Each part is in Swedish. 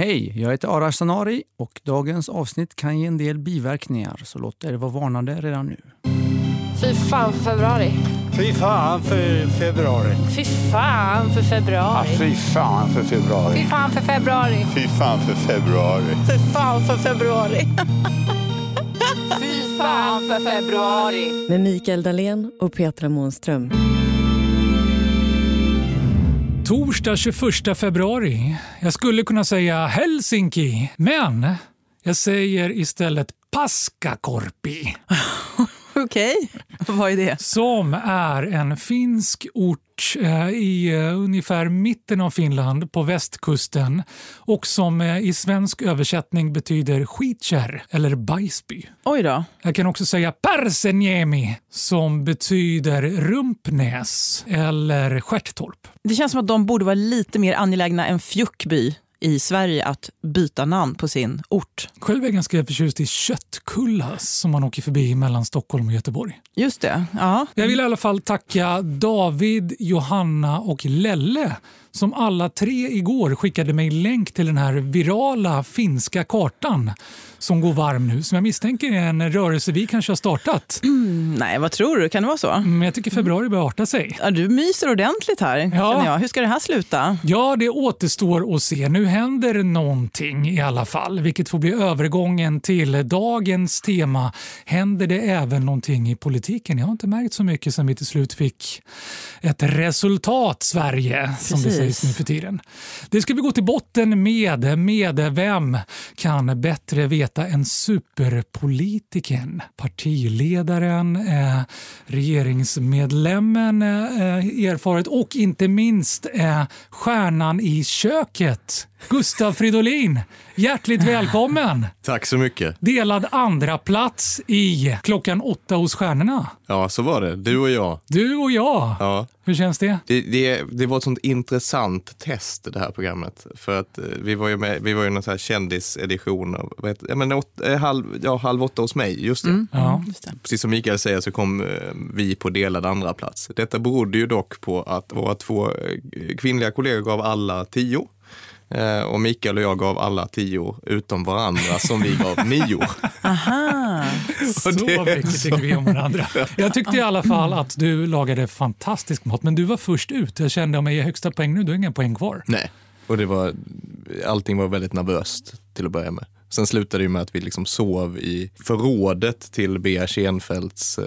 Hej, jag heter Ara Sanari och dagens avsnitt kan ge en del biverkningar så låt er vara varnade redan nu. Fy fan för februari. Fy fan för februari. Fy fan för februari. Fy fan för februari. Fy fan för februari. Fy fan för februari. Fy fan för februari. fy fan för februari. Med Mikael Dahlén och Petra Månström. Torsdag 21 februari. Jag skulle kunna säga Helsinki, men jag säger istället Paskakorpi. Okej, vad är det? Som är en finsk ort eh, i eh, ungefär mitten av Finland på västkusten och som eh, i svensk översättning betyder skitkärr eller bajsby. Oj då. Jag kan också säga Perseniemi som betyder rumpnäs eller stjärttorp. Det känns som att de borde vara lite mer angelägna än Fjuckby i Sverige att byta namn på sin ort. Själv är jag ganska förtjust i Köttkullas som man åker förbi mellan Stockholm och Göteborg. Just det. Ja. Jag vill i alla fall tacka David, Johanna och Lelle som alla tre igår skickade mig länk till den här virala finska kartan som går varm nu, som jag misstänker är en rörelse vi kanske har startat. Mm, nej, vad tror du? Kan det vara så? Men jag tycker februari börjar arta sig. Ja, du myser ordentligt här. Ja. Jag. Hur ska det här sluta? Ja, det återstår att se. Nu händer någonting i alla fall, vilket får bli övergången till dagens tema. Händer det även någonting i politiken? Jag har inte märkt så mycket sen vi till slut fick ett resultat, Sverige, Precis. som det sägs nu för tiden. Det ska vi gå till botten med. Med vem kan bättre veta än superpolitiken? Partiledaren, eh, regeringsmedlemmen, eh, erfaret och inte minst eh, stjärnan i köket. Gustav Fridolin, hjärtligt välkommen! Tack så mycket. Delad andra plats i Klockan åtta hos stjärnorna. Ja, så var det. Du och jag. Du och jag. Ja. Hur känns det? Det, det? det, var ett sånt intressant test det här programmet. För att eh, vi var ju med, vi var ju någon sån här kändisedition av, vad heter, ja, men åt, eh, halv, ja, halv åtta hos mig, just det. Mm. Ja. Just det. Precis som Mikael säger så kom eh, vi på delad andra plats. Detta berodde ju dock på att våra två kvinnliga kollegor gav alla tio. Eh, och Mikael och jag gav alla tio utom varandra som vi gav nio. Aha. så mycket tycker vi om varandra. Jag tyckte i alla fall att du lagade fantastisk mat, men du var först ut. Jag kände om jag ger högsta poäng nu, du har inga poäng kvar. Nej, och det var, allting var väldigt nervöst till att börja med. Sen slutade det med att vi liksom sov i förrådet till Bea Schenfeldts eh,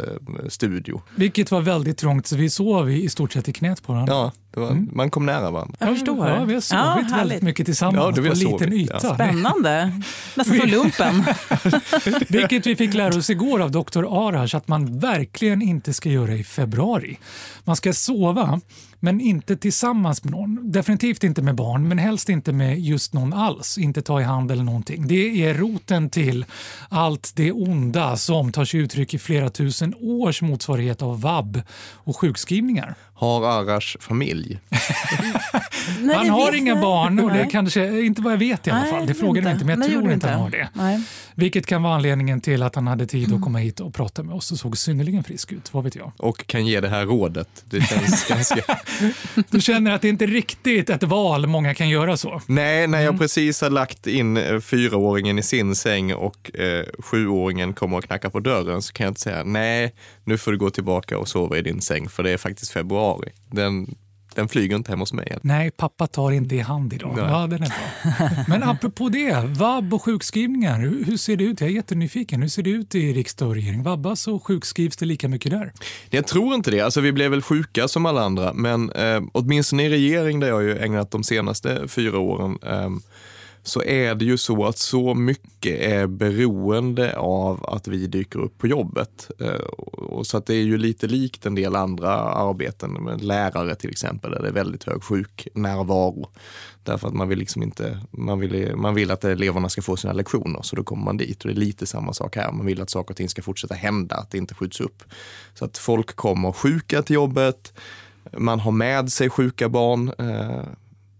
studio. Vilket var väldigt trångt, så vi sov i, i stort sett i knät på varandra. Ja, var, mm. man kom nära varandra. Jag förstår. Ja, vi har sovit ja, väldigt mycket tillsammans ja, på en liten yta. Ja. Spännande. Nästan som lumpen. Vilket vi fick lära oss igår av Dr. Arash att man verkligen inte ska göra i februari. Man ska sova men inte tillsammans med någon. Definitivt inte med barn, men helst inte med just någon alls. Inte ta i hand eller någonting. Det är roten till allt det onda som tar sig uttryck i flera tusen års motsvarighet av vab och sjukskrivningar. Har Arash familj? Nej, han har inga barn och det kanske, inte vad jag vet i alla fall. Det frågade inte, men jag tror inte han har det. Nej. Vilket kan vara anledningen till att han hade tid att komma hit och prata med oss och såg synnerligen frisk ut, vad vet jag. Och kan ge det här rådet. Det känns ganska... Du känner att det inte riktigt ett val många kan göra så? Nej, när jag mm. precis har lagt in eh, fyraåringen i sin säng och eh, sjuåringen kommer och knackar på dörren så kan jag inte säga nej, nu får du gå tillbaka och sova i din säng för det är faktiskt februari. Den, den flyger inte hem hos mig. Nej, pappa tar inte i hand idag. Nej. Ja, den är bra. Men apropå det, vab och sjukskrivningar, hur ser det ut? Jag är jättenyfiken. Hur ser det ut i riksdag och regering? Vabbas och sjukskrivs det lika mycket där? Jag tror inte det. Alltså, vi blev väl sjuka som alla andra, men eh, åtminstone i regering där jag ju ägnat de senaste fyra åren eh, så är det ju så att så mycket är beroende av att vi dyker upp på jobbet. Eh, och så att det är ju lite likt en del andra arbeten, med lärare till exempel, där det är väldigt hög sjuknärvaro. Därför att man vill liksom inte, man vill, man vill att eleverna ska få sina lektioner, så då kommer man dit. Och det är lite samma sak här. Man vill att saker och ting ska fortsätta hända, att det inte skjuts upp. Så att folk kommer sjuka till jobbet, man har med sig sjuka barn. Eh,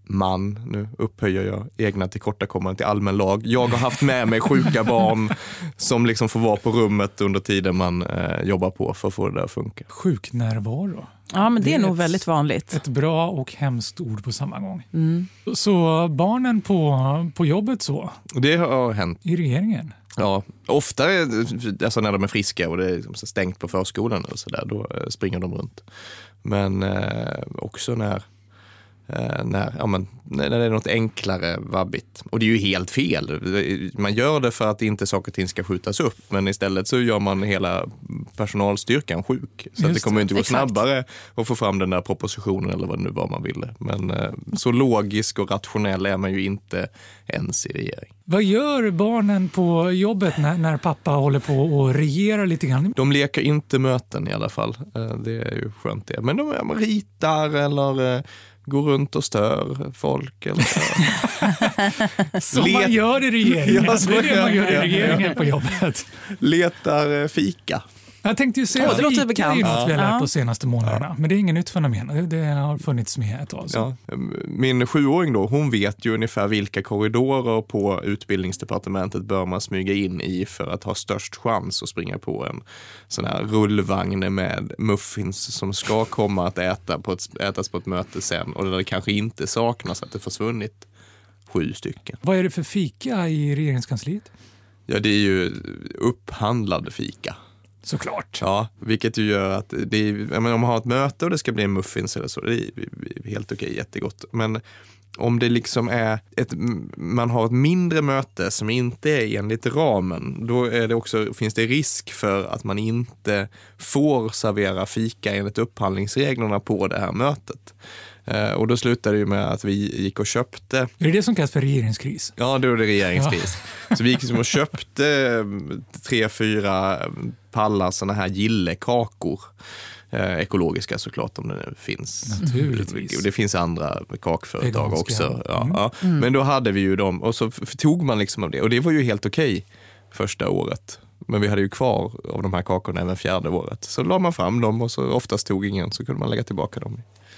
man, nu upphöjer jag egna tillkortakommanden till allmän lag. Jag har haft med mig sjuka barn som liksom får vara på rummet under tiden man eh, jobbar på för att få det där att funka. Sjuknärvaro? Ja, men det, Det är är nog ett- väldigt vanligt. Ett bra och hemskt ord på samma gång. Mm. Så barnen på, på jobbet så, Det har hänt. i regeringen? Ja, ofta alltså när de är friska och det är liksom så stängt på förskolan och så där, då eh, springer de runt. Men eh, också när, när, ja, men, när det är något enklare vabbigt. Och det är ju helt fel. Man gör det för att inte saker och ting ska skjutas upp, men istället så gör man hela personalstyrkan sjuk. Så det kommer det, inte gå exakt. snabbare att få fram den där propositionen eller vad det nu var man ville. Men eh, så logisk och rationell är man ju inte ens i regering. Vad gör barnen på jobbet när, när pappa håller på och regerar lite grann? De leker inte möten i alla fall. Eh, Det är ju skönt det. Men de ritar eller eh, går runt och stör folk. Eller så. Som man gör i regeringen. Ja, så det är det man gör i regeringen på jobbet. Letar eh, fika. Jag tänkte ju säga Ja, det låter fika bekant. är något vi har lärt Ja. oss de senaste månaderna. Men det är inget nytt fenomen. Det- har funnits med ett tag. Ja. Min sjuåring då, hon vet ju ungefär vilka korridorer på utbildningsdepartementet bör man smyga in i för att ha störst chans att springa på en sån här rullvagn med muffins som ska komma att äta på ett, ätas på ett möte sen och där det kanske inte saknas att det försvunnit sju stycken. Vad är det för fika i regeringskansliet? Ja, det är ju upphandlad fika. Såklart. Ja, vilket ju gör att det är, menar, om man har ett möte och det ska bli en muffins eller så, det är helt okej, jättegott. Men om det liksom är ett, man har ett mindre möte som inte är enligt ramen, då är det också, finns det risk för att man inte får servera fika enligt upphandlingsreglerna på det här mötet. Eh, och då slutade det ju med att vi gick och köpte Är det det som kallas för regeringskris? Ja, då är det regeringskris. Så vi gick liksom och köpte eh, tre, fyra pallar såna här gillekakor. Eh, ekologiska såklart om det nu finns. Naturligtvis. Och det finns andra kakföretag Veganska. också. Ja, Mm. ja. Men då hade vi ju dem och så tog man liksom av det. Och det var ju helt okej första året. Men vi hade ju kvar av de här kakorna även fjärde året. Så la man fram dem och så oftast tog ingen så kunde man lägga tillbaka dem.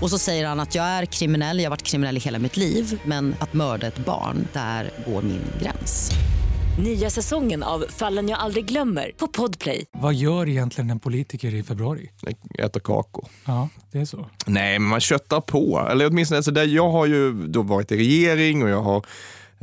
Och så säger han att jag är kriminell, jag har varit kriminell i hela mitt liv men att mörda ett barn, där går min gräns. Nya säsongen av Fallen jag aldrig glömmer på Podplay. Vad gör egentligen en politiker i februari? Äter kakor. Ja, det är så. Nej, men man köttar på. Eller åtminstone, alltså där, jag har ju då varit i regering och jag har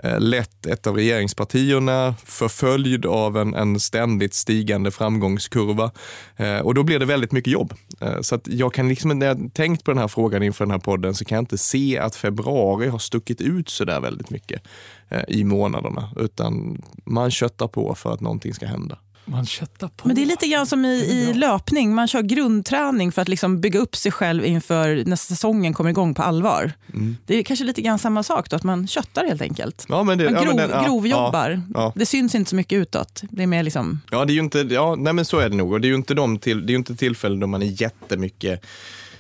Eh, lett ett av regeringspartierna förföljd av en, en ständigt stigande framgångskurva. Eh, och då blir det väldigt mycket jobb. Eh, så att jag kan liksom, när jag tänkt på den här frågan inför den här podden så kan jag inte se att februari har stuckit ut så där väldigt mycket eh, i månaderna. Utan man köttar på för att någonting ska hända. Man köttar på. Men det är lite grann som i, i löpning. Man kör grundträning för att liksom bygga upp sig själv inför när säsongen kommer igång på allvar. Mm. Det är kanske lite grann samma sak då, att man köttar helt enkelt. Ja, men det, Man ja, grov, men den- ja, grovjobbar. ja. Det syns inte så mycket utåt. Det är mer liksom... Ja, det är ju inte, ja, nej men så är det nog. Och det är ju inte, de till, det är inte tillfällen då man är jättemycket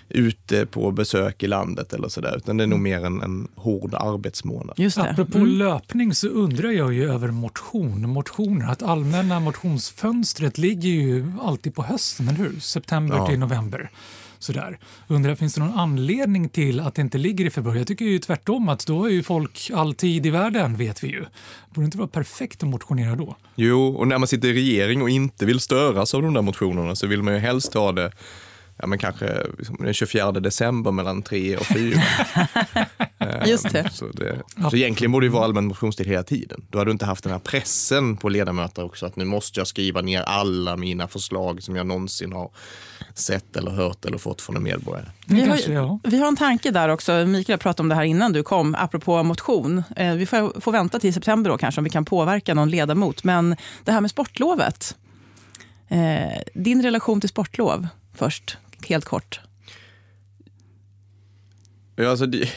ute på besök i landet eller sådär, utan det är nog mer en, en hård arbetsmånad. Just det. Apropå Mm. löpning så undrar jag ju över motion. Motioner, att allmänna motionsfönstret ligger ju alltid på hösten, eller hur? September Ja. till november. Sådär. Undrar, finns det någon anledning till att det inte ligger i februari? Jag tycker ju tvärtom att då är ju folk all tid i världen, vet vi ju. Borde det inte vara perfekt att motionera då? Jo, och när man sitter i regering och inte vill störas av de där motionerna så vill man ju helst ha det Ja, men kanske liksom den 24 december mellan tre och fyra. Eh, Just det. Så, det, så egentligen borde det vara allmän motionstid hela tiden. Då hade du inte haft den här pressen på ledamöter också att nu måste jag skriva ner alla mina förslag som jag någonsin har sett eller hört eller fått från en medborgare. Vi har, vi har en tanke där också. Mikael pratade om det här innan du kom, apropå motion. Eh, vi får, får vänta till september då kanske om vi kan påverka någon ledamot. Men det här med sportlovet. Eh, din relation till sportlov först, helt kort. Ja, alltså det,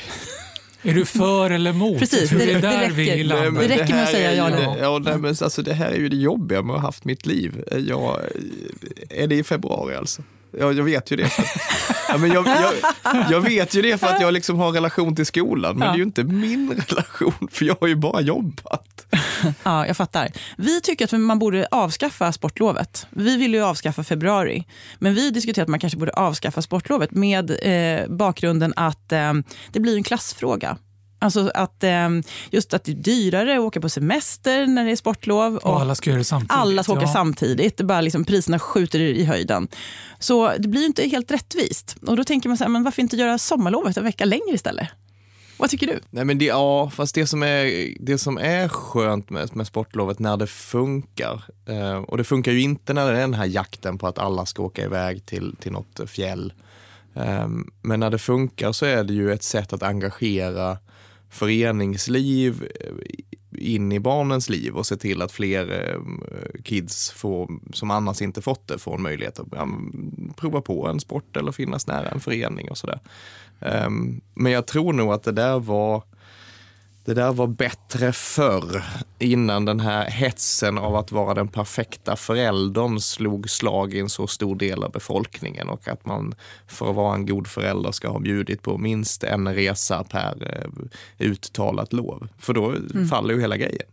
Är du för eller emot? Precis, det- är det där räcker. vi Nej, Det räcker med att här säga är ja ju eller det- nej. Ja, nej, men alltså, det här är ju det jobbiga med att ha haft mitt liv. Jag, är det i februari alltså? Ja, jag vet ju det. Ja, men jag, jag, jag vet ju det för att jag liksom har relation till skolan, men Ja. det är ju inte min relation, för jag har ju bara jobbat. Ja, jag fattar. Vi tycker att man borde avskaffa sportlovet. Vi vill ju avskaffa februari. Men vi diskuterar att man kanske borde avskaffa sportlovet med eh, bakgrunden att eh, det blir en klassfråga. Alltså att eh, just att det är dyrare att åka på semester när det är sportlov. Och alla ska göra det samtidigt. Alla ska åka ja. samtidigt. Det bara liksom, priserna skjuter i höjden. Så det blir inte helt rättvist. Och då tänker man så här, men varför inte göra sommarlovet en vecka längre istället? Vad tycker du? Nej men det, ja, fast det som är, det som är skönt med, med sportlovet när det funkar, eh, och det funkar ju inte när det är den här jakten på att alla ska åka iväg till, till något fjäll. Eh, men när det funkar så är det ju ett sätt att engagera föreningsliv eh, in i barnens liv och se till att fler eh, kids får, som annars inte fått det får en möjlighet att ja, prova på en sport eller finnas nära en förening och sådär. Ehm, men jag tror nog att det där var det där var bättre förr, innan den här hetsen av att vara den perfekta föräldern slog slag i en så stor del av befolkningen och att man för att vara en god förälder ska ha bjudit på minst en resa per eh, uttalat lov. För då faller ju hela grejen.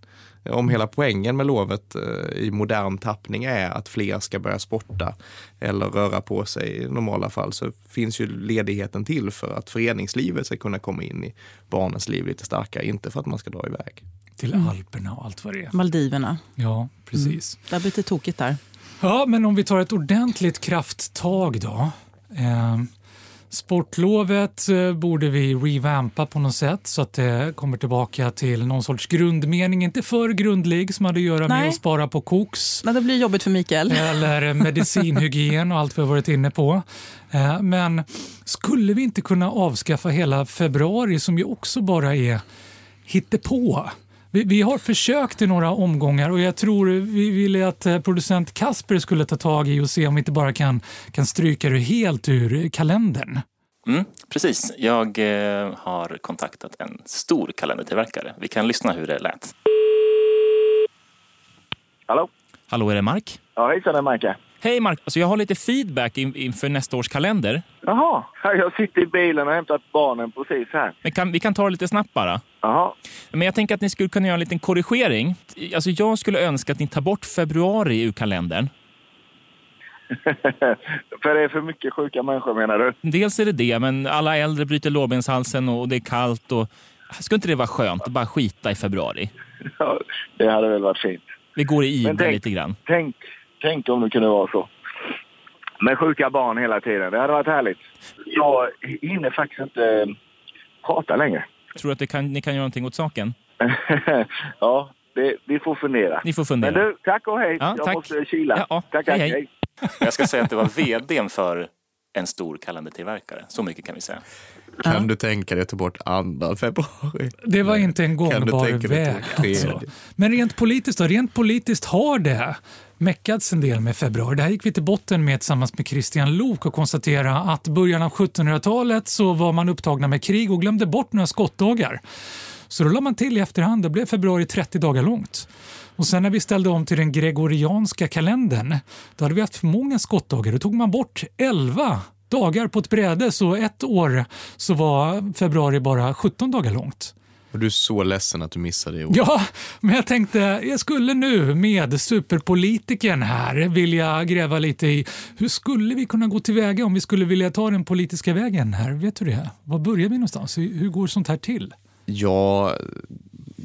Om hela poängen med lovet eh, i modern tappning är att fler ska börja sporta eller röra på sig i normala fall så finns ju ledigheten till för att föreningslivet ska kunna komma in i barnens liv lite starkare, inte för att man ska dra iväg. Till Alperna och allt vad det är. Maldiverna. Ja, precis. Det har blivit lite tokigt där. Ja, men om vi tar ett ordentligt krafttag då. Eh, sportlovet eh, borde vi revampa på något sätt så att det kommer tillbaka till någon sorts grundmening, inte för grundlig som hade att göra med Nej. att spara på koks Nej, det blir jobbigt för Mikael. eller medicinhygien och allt vi har varit inne på. Eh, Men skulle vi inte kunna avskaffa hela februari som ju också bara är hittepå? Vi, vi har försökt i några omgångar och jag tror vi ville att eh, producent Kasper skulle ta tag i och se om vi inte bara kan, kan stryka det helt ur kalendern. Mm, precis. Jag eh, har kontaktat en stor kalendertillverkare. Vi kan lyssna hur det lät. Hallå? Hallå, är det Mark? Ja, hejsan, det är Marka. Hej Mark! Alltså, jag har lite feedback in, inför nästa års kalender. Jaha, jag sitter i bilen och hämtat barnen precis här. Men kan, vi kan ta det lite snabbt bara. Jaha. Men jag tänker att ni skulle kunna göra en liten korrigering. Alltså, jag skulle önska att ni tar bort februari ur kalendern. för det är för mycket sjuka människor menar du? Dels är det det, men alla äldre bryter lårbenshalsen och det är kallt. Och... Skulle inte det vara skönt att bara skita i februari? Ja, det hade väl varit fint. Vi går i ide lite grann. Tänk, tänk om det kunde vara så. Med sjuka barn hela tiden. Det hade varit härligt. Jag hinner faktiskt inte prata längre. Tror du att det kan, ni kan göra någonting åt saken? ja, det, vi får fundera. Ni får fundera. Men du, tack och hej. Ja, jag tack. måste kila. Ja, ja. Tack, Hej, tack, hej. Jag ska säga att det var vdn för en stor kalendertillverkare. Så mycket kan vi säga. Kan du tänka dig att ta bort andra februari? Det var inte en Kan du gångbar tänka dig väg. Alltså. Men rent politiskt då? Rent politiskt har det meckats en del med februari. Det här gick vi till botten med tillsammans med Christian Lok och konstatera att början av 1700-talet så var man upptagna med krig och glömde bort några skottdagar. Så då la man till i efterhand, då blev februari 30 dagar långt. Och sen när vi ställde om till den gregorianska kalendern, då hade vi haft för många skottdagar. Då tog man bort 11 dagar på ett bräde, så ett år så var februari bara 17 dagar långt. Och du är så ledsen att du missade det ordet. Ja, men jag tänkte jag skulle nu med superpolitiken här vilja gräva lite i hur skulle vi kunna gå tillväga om vi skulle vilja ta den politiska vägen här? Vet du det? Var börjar vi någonstans? Hur hur går sånt här till? Ja,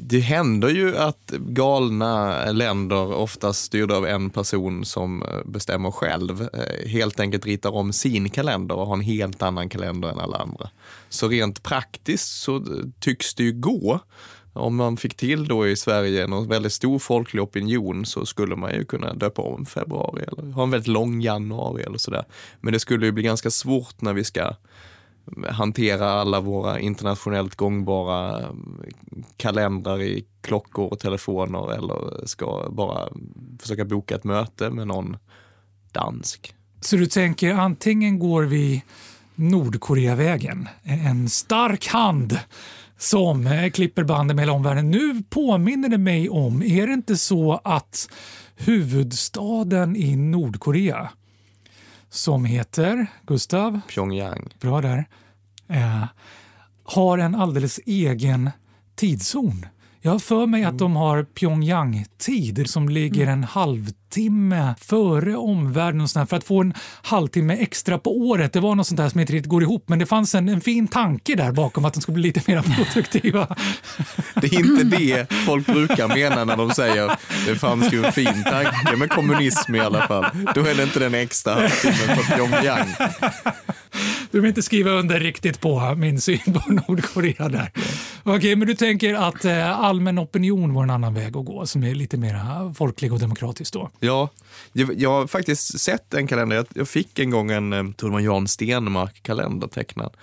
det händer ju att galna länder, oftast styrda av en person som eh, bestämmer själv, eh, helt enkelt ritar om sin kalender och har en helt annan kalender än alla andra. Så rent praktiskt så eh, tycks det ju gå. Om man fick till då i Sverige en väldigt stor folklig opinion så skulle man ju kunna döpa om februari eller ha en väldigt lång januari eller sådär. Men det skulle ju bli ganska svårt när vi ska hantera alla våra internationellt gångbara mm, kalendrar i klockor och telefoner eller ska bara försöka boka ett möte med någon dansk. Så du tänker antingen går vi Nordkoreavägen, en stark hand som eh, klipper banden med hela omvärlden. Nu påminner det mig om, är det inte så att huvudstaden i Nordkorea som heter, Gustav, Pyongyang. bra där, eh, har en alldeles egen tidszon. Jag har för mig att de har Pyongyang-tid som ligger en halvtimme före omvärlden och sånt för att få en halvtimme extra på året. Det var något sånt där som inte riktigt går ihop, men det fanns en, en fin tanke där bakom att de skulle bli lite mer produktiva. Det är inte det folk brukar mena när de säger det fanns ju en fin tanke med kommunism i alla fall. Då är det inte den extra halvtimmen för Pyongyang. Du vill inte skriva under riktigt på min syn på Nordkorea där. Okej, men du tänker att eh, allmän opinion var en annan väg att gå som är lite mer folklig och demokratisk då? Ja, jag, jag har faktiskt sett en kalender. Jag, jag fick en gång en, eh, tror det Jan Stenmark-kalender tecknad.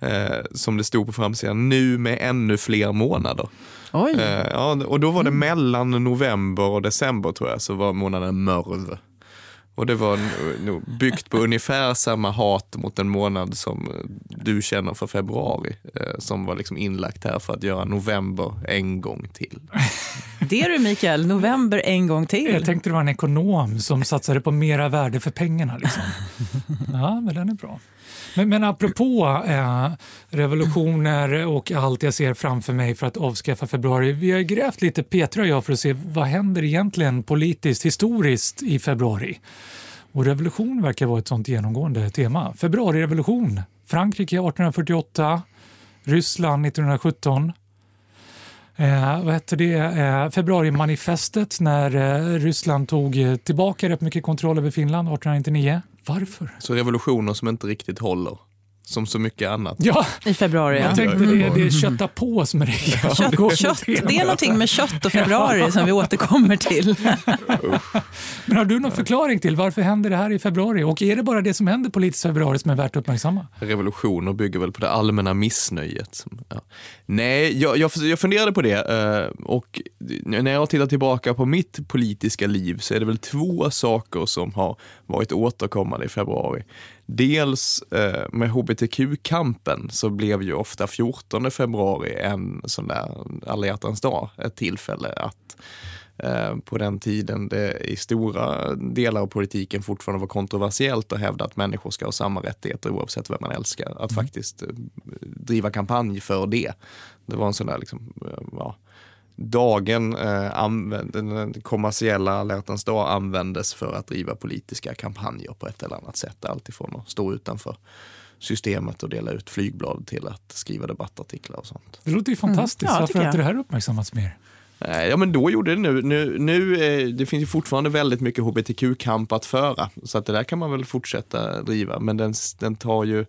Eh, som det stod på framsidan, nu med ännu fler månader. Oj. Eh, ja, och då var det mellan november och december tror jag, så var månaden mörv. Och det var nog byggt på ungefär samma hat mot en månad som du känner för februari. Eh, som var liksom inlagt här för att göra november en gång till. Det är du Mikael, november en gång till. Jag tänkte det var en ekonom som satsade på mera värde för pengarna. Liksom. Ja, men den är bra. Men, men apropå eh, revolutioner och allt jag ser framför mig för att avskaffa februari. Vi har grävt lite, Petra och jag, för att se vad händer egentligen politiskt, historiskt i februari. Och revolution verkar vara ett sånt genomgående tema. Februarirevolution, Frankrike 1848, Ryssland 1917. Eh, vad hette det? Eh, februarimanifestet när eh, Ryssland tog eh, tillbaka rätt mycket kontroll över Finland 1899. Varför? Så revolutioner som inte riktigt håller. Som så mycket annat. Ja, I februari. jag Ja. tänkte det, det är kötta på som är det. Kött, kött, det är någonting med kött och februari som vi återkommer till. Men har du någon förklaring till varför händer det här i februari? Och är det bara det som händer politiskt i februari som är värt att uppmärksamma? Revolutioner bygger väl på det allmänna missnöjet. Ja. Nej, jag, jag, jag funderade på det eh, och när jag tittar tillbaka på mitt politiska liv så är det väl två saker som har varit återkommande i februari. Dels eh, med hbtq-kampen så blev ju ofta 14 februari en sån där alla hjärtans dag, ett tillfälle att eh, på den tiden det i stora delar av politiken fortfarande var kontroversiellt att hävda att människor ska ha samma rättigheter oavsett vem man älskar. Att faktiskt eh, driva kampanj för det. Det var en sån där liksom, eh, ja, dagen, eh, använd, den kommersiella alla hjärtans dag användes för att driva politiska kampanjer på ett eller annat sätt. Alltifrån att stå utanför systemet och dela ut flygblad till att skriva debattartiklar och sånt. Det låter ju fantastiskt. Mm. Ja, varför har inte det här uppmärksammats mer? Eh, Ja men då gjorde det nu. nu, nu eh, det finns ju fortfarande väldigt mycket hbtq-kamp att föra. Så att det där kan man väl fortsätta driva. Men den, den tar ju,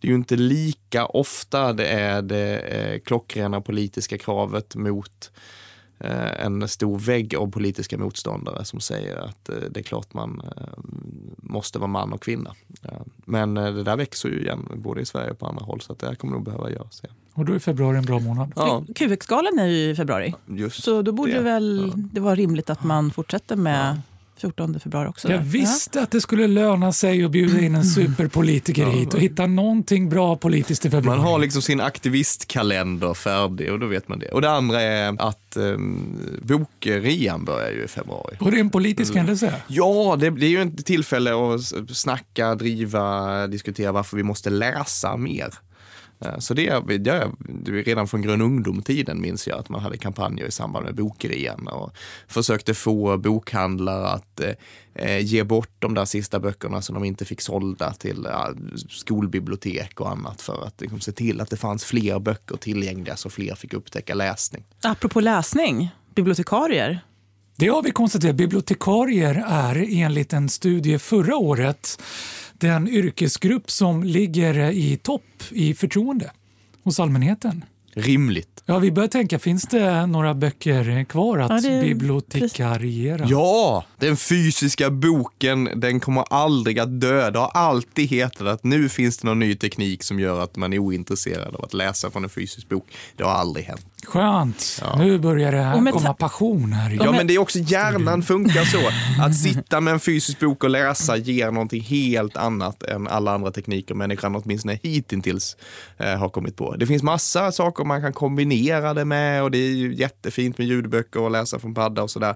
det är ju inte lika ofta det är det eh, klockrena politiska kravet mot eh, en stor vägg av politiska motståndare som säger att eh, det är klart man eh, måste vara man och kvinna. Ja. Men eh, det där växer ju igen både i Sverige och på andra håll så att det här kommer nog behöva göras igen. Och då är februari en bra månad. Ja, QX-galan är ju i februari. just Så då borde det. väl Ja. det vara rimligt att man fortsätter med 14 februari också. Jag visste att det skulle löna sig att bjuda in en superpolitiker hit och hitta någonting bra politiskt i februari. Man har liksom sin aktivistkalender färdig och då vet man det. Och det andra är att um, bokrean börjar ju i februari. Och det är en politisk händelse. Ja, det, det är ju ett tillfälle att snacka, driva, diskutera varför vi måste läsa mer. Eh, Så det, är- det, det är redan från grön ungdomtiden minns jag att man hade kampanjer i samband med bokrean och försökte få bokhandlare att eh, eh, ge bort de där sista böckerna som de inte fick sålda till ja, skolbibliotek och annat för att liksom, se till att det fanns fler böcker tillgängliga så fler fick upptäcka läsning. Apropå läsning, bibliotekarier. Det har vi konstaterat. Bibliotekarier är enligt en studie förra året den yrkesgrupp som ligger i topp i förtroende hos allmänheten. Rimligt. Ja, vi börjar tänka, finns det några böcker kvar att Ja, bibliotekariera? Ja, den fysiska boken, den kommer aldrig att dö. Det har alltid hetat att nu finns det någon ny teknik som gör att man är ointresserad av att läsa från en fysisk bok. Det har aldrig hänt. Skönt. Nu börjar det Och med komma passion här. Ja, men det är också hjärnan funkar så. Att sitta med en fysisk bok och läsa ger någonting helt annat än alla andra tekniker människan åtminstone hittills eh, har kommit på. Det finns massa saker man kan kombinera det med och det är ju jättefint med ljudböcker och läsa från padda och sådär.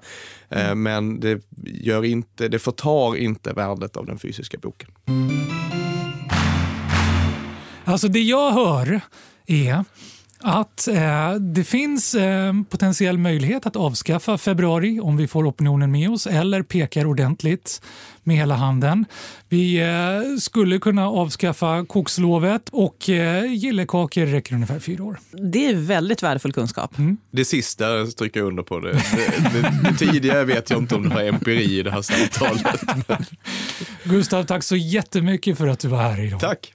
Eh, men det, gör inte, det förtar inte värdet av den fysiska boken. Alltså det jag hör är att eh, det finns eh, potentiell möjlighet att avskaffa februari om vi får opinionen med oss eller pekar ordentligt med hela handen. Vi eh, skulle kunna avskaffa kokslovet och eh, gillekakor räcker ungefär fyra år. Det är väldigt värdefull kunskap. Det sista stryker jag under på. Det, det, det, det tidigare vet jag inte om det var empiri i det här samtalet. Gustav, tack så jättemycket för att du var här idag. Tack.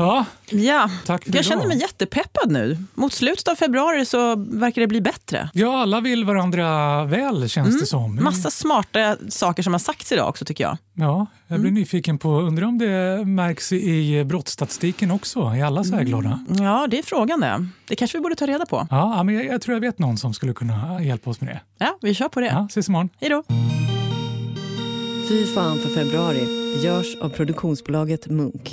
Ja, Ja, tack för jag idag. känner mig jättepeppad nu. Mot slutet av februari så verkar det bli bättre. Ja, alla vill varandra väl känns det som. Massa smarta saker som har sagts idag också tycker jag. Ja, jag blir nyfiken på, undrar om det märks i brottsstatistiken också? Är alla så här glada? Ja, det är frågan det. Det kanske vi borde ta reda på. Ja, ja, men jag, jag tror jag vet någon som skulle kunna hjälpa oss med det. Ja, vi kör på det. Ja, ses imorgon. Hej då. Fy fan för februari görs av produktionsbolaget Munk.